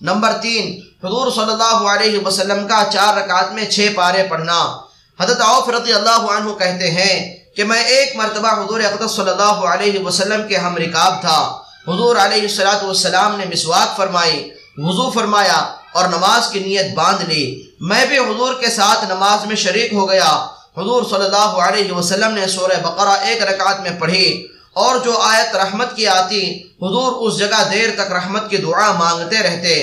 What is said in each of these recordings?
Number تین، حضور صلی اللہ علیہ وسلم کا چار رکعت میں چھ پارے پڑھنا۔ حضرت عوف رضی اللہ عنہ کہتے ہیں کہ میں ایک مرتبہ حضور اقدس صلی اللہ علیہ وسلم کے ہم رکاب تھا۔ حضور علیہ السلام نے مسواک فرمائی، وضو فرمایا اور نماز کی نیت باندھ لی۔ میں بھی حضور کے ساتھ نماز میں شریک ہو گیا۔ حضور صلی اللہ علیہ وسلم نے سورہ بقرہ ایک رکعت میں پڑھی۔ اور جو آیت رحمت کی آتی، حضور اس جگہ دیر تک رحمت کی دعا مانگتے رہتے،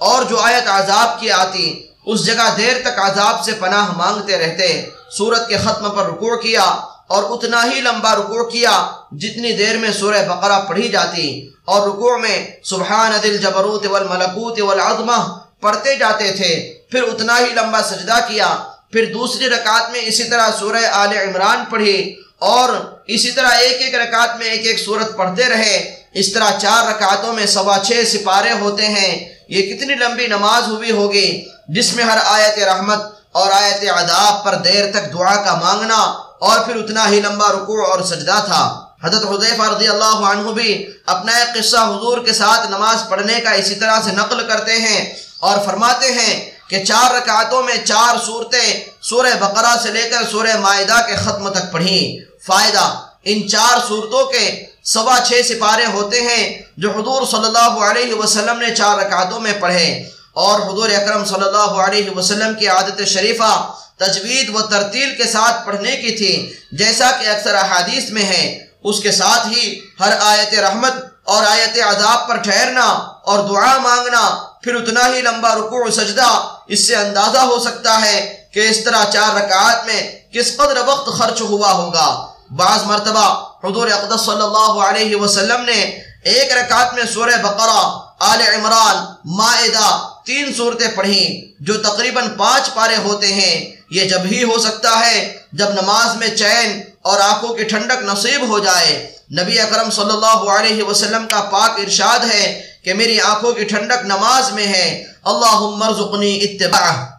اور جو آیت عذاب کی آتی، اس جگہ دیر تک عذاب سے پناہ مانگتے رہتے۔ سورت کے ختم پر رکوع کیا، اور اتنا ہی لمبا رکوع کیا جتنی دیر میں سورہ بقرہ پڑھی جاتی۔ اور رکوع میں سبحان دل جبروت والملکوت والعظمہ پڑھتے جاتے تھے، پھر اتنا ہی لمبا سجدہ کیا۔ پھر دوسری رکعت میں اسی طرح سورہ آل عمران پڑھی اور اسی طرح ایک ایک رکعت میں ایک ایک سورت پڑھتے رہے۔ اس طرح چار رکعتوں میں سوا چھ سپارے ہوتے ہیں۔ یہ کتنی لمبی نماز ہوئی ہوگی جس میں ہر آیت رحمت اور آیت عذاب پر دیر تک دعا کا مانگنا اور پھر اتنا ہی لمبا رکوع اور سجدہ تھا۔ حضرت حضیفہ رضی اللہ عنہ بھی اپنا ایک قصہ حضور کے ساتھ نماز پڑھنے کا اسی طرح سے نقل کرتے ہیں اور فرماتے ہیں کہ چار رکعتوں میں چار صورتیں سورہ بقرہ سے لے کر سورہ معدہ کے ختم تک پڑھیں۔ فائدہ، ان چار صورتوں کے سوا چھ سپارے ہوتے ہیں جو حضور صلی اللہ علیہ وسلم نے چار رکعتوں میں پڑھے۔ اور حضور اکرم صلی اللہ علیہ وسلم کی عادت شریفہ تجوید و ترتیل کے ساتھ پڑھنے کی تھی، جیسا کہ اکثر احادیث میں ہے۔ اس کے ساتھ ہی ہر آیت رحمت اور آیت عذاب پر ٹھہرنا اور دعا مانگنا پھر اتنا ہی لمبا رکوع سجدہ اس سے اندازہ ہو سکتا ہے کہ اس طرح چار رکعات میں کس قدر وقت خرچ ہوا ہوگا۔ بعض مرتبہ حضور اقدس صلی اللہ علیہ وسلم نے ایک رکعت میں سورہ بقرہ، آل عمران معدہ تین صورتیں پڑھیں جو تقریباً پانچ پارے ہوتے ہیں۔ یہ جب ہی ہو سکتا ہے، جب نماز میں چین اور آنکھوں کی ٹھنڈک نصیب ہو جائے۔ نبی اکرم صلی اللہ علیہ وسلم کا پاک ارشاد ہے کہ میری آنکھوں کی ٹھنڈک نماز میں ہے۔ اللہ مرزقنی اتباع